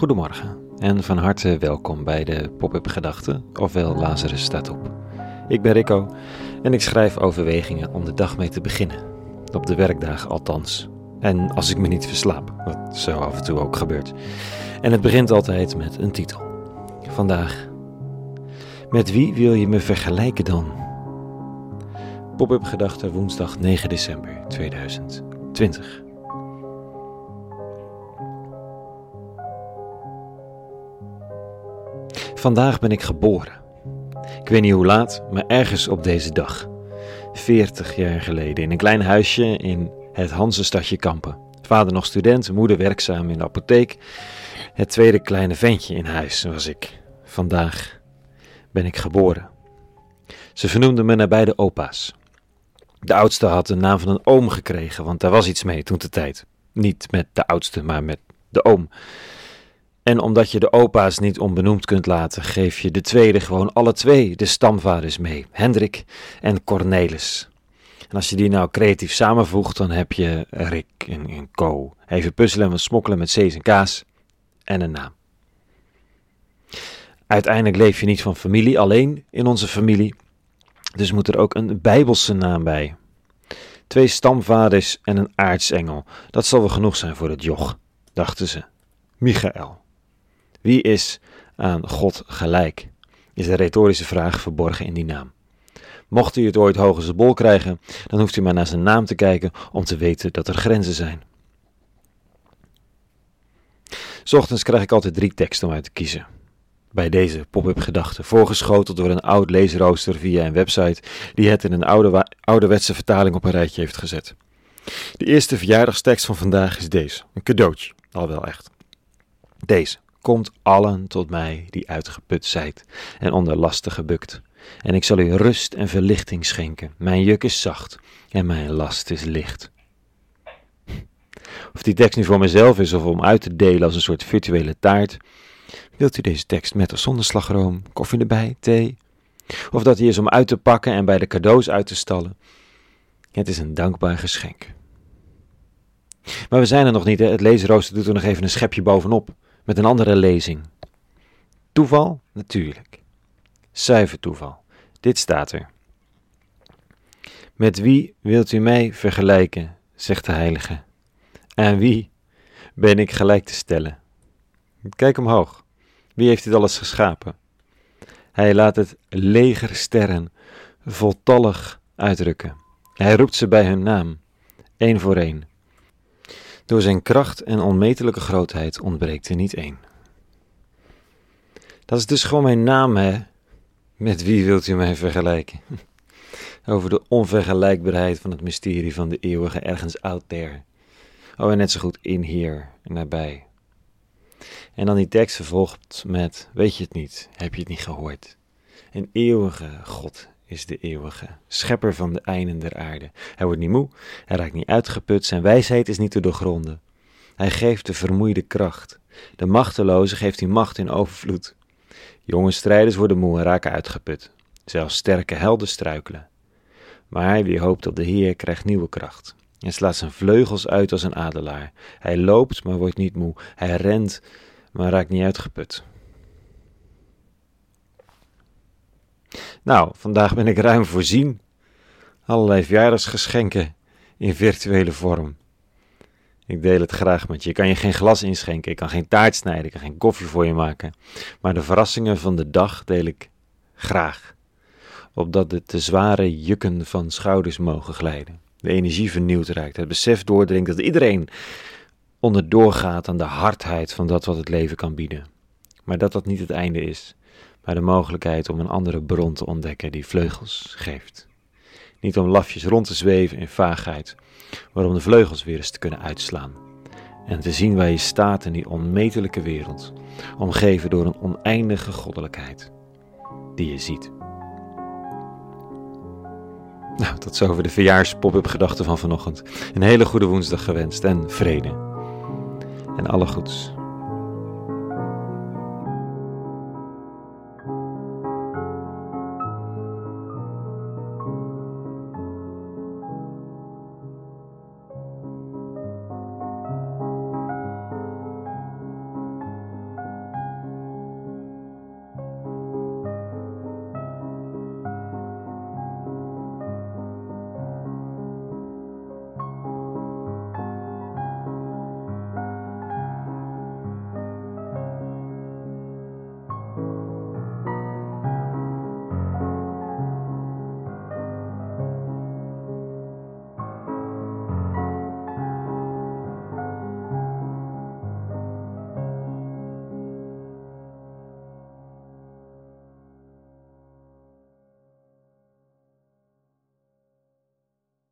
Goedemorgen en van harte welkom bij de Pop-up Gedachten, ofwel Lazarus staat op. Ik ben Rico en ik schrijf overwegingen om de dag mee te beginnen. Op de werkdagen althans. En als ik me niet verslaap, wat zo af en toe ook gebeurt. En het begint altijd met een titel. Vandaag. Met wie wil je me vergelijken dan? Pop-up Gedachten woensdag 9 december 2020. Vandaag ben ik geboren. Ik weet niet hoe laat, maar ergens op deze dag. 40 jaar geleden in een klein huisje in het Hansestadje Kampen. Vader nog student, moeder werkzaam in de apotheek. Het tweede kleine ventje in huis was ik. Vandaag ben ik geboren. Ze vernoemden me naar beide opa's. De oudste had de naam van een oom gekregen, want daar was iets mee toen de tijd. Niet met de oudste, maar met de oom. En omdat je de opa's niet onbenoemd kunt laten, geef je de tweede gewoon alle twee de stamvaders mee, Hendrik en Cornelis. En als je die nou creatief samenvoegt, dan heb je Rick en, en Co. Even puzzelen en smokkelen met C's en K's en een naam. Uiteindelijk leef je niet van familie alleen in onze familie, dus moet er ook een bijbelse naam bij. Twee stamvaders en een aartsengel, dat zal wel genoeg zijn voor het joch, dachten ze. Michael. Wie is aan God gelijk? Is een retorische vraag verborgen in die naam. Mocht u het ooit hoog zijn bol krijgen, dan hoeft u maar naar zijn naam te kijken om te weten dat er grenzen zijn. Ochtends krijg ik altijd drie teksten om uit te kiezen. Bij deze pop-up gedachten, voorgeschoteld door een oud leesrooster via een website die het in een oude, ouderwetse vertaling op een rijtje heeft gezet. De eerste verjaardagstekst van vandaag is deze, een cadeautje, al wel echt. Deze. Komt allen tot mij die uitgeput zijt en onder lasten gebukt. En ik zal u rust en verlichting schenken. Mijn juk is zacht en mijn last is licht. Of die tekst nu voor mezelf is of om uit te delen als een soort virtuele taart. Wilt u deze tekst met of zonder slagroom, koffie erbij, thee? Of dat hij is om uit te pakken en bij de cadeaus uit te stallen? Het is een dankbaar geschenk. Maar we zijn er nog niet, het leesrooster doet er nog even een schepje bovenop met een andere lezing. Toeval? Natuurlijk. Zuiver toeval. Dit staat er. Met wie wilt u mij vergelijken, zegt de heilige. Aan wie ben ik gelijk te stellen? Kijk omhoog. Wie heeft dit alles geschapen? Hij laat het leger sterren voltallig uitdrukken. Hij roept ze bij hun naam, één voor één. Door zijn kracht en onmetelijke grootheid ontbreekt er niet één. Dat is dus gewoon mijn naam, hè? Met wie wilt u mij vergelijken? Over de onvergelijkbaarheid van het mysterie van de eeuwige ergens out there. Oh, en net zo goed in hier en nabij. En dan die tekst vervolgt met: Weet je het niet? Heb je het niet gehoord? Een eeuwige God is de eeuwige, schepper van de einden der aarde. Hij wordt niet moe, hij raakt niet uitgeput, zijn wijsheid is niet te doorgronden. Hij geeft de vermoeide kracht. De machteloze geeft hij macht in overvloed. Jonge strijders worden moe en raken uitgeput. Zelfs sterke helden struikelen. Maar wie hoopt op de Heer krijgt nieuwe kracht. Hij slaat zijn vleugels uit als een adelaar. Hij loopt, maar wordt niet moe. Hij rent, maar raakt niet uitgeput. Nou, vandaag ben ik ruim voorzien. Allerlei verjaardagsgeschenken in virtuele vorm. Ik deel het graag met je. Ik kan je geen glas inschenken, ik kan geen taart snijden, ik kan geen koffie voor je maken. Maar de verrassingen van de dag deel ik graag. Opdat de te zware jukken van schouders mogen glijden. De energie vernieuwd raakt. Het besef doordringt dat iedereen onderdoor gaat aan de hardheid van dat wat het leven kan bieden. Maar dat dat niet het einde is maar de mogelijkheid om een andere bron te ontdekken die vleugels geeft. Niet om lafjes rond te zweven in vaagheid, maar om de vleugels weer eens te kunnen uitslaan. En te zien waar je staat in die onmetelijke wereld, omgeven door een oneindige goddelijkheid, die je ziet. Nou, tot zover de verjaarspop-up gedachten van vanochtend. Een hele goede woensdag gewenst en vrede. En alle goeds.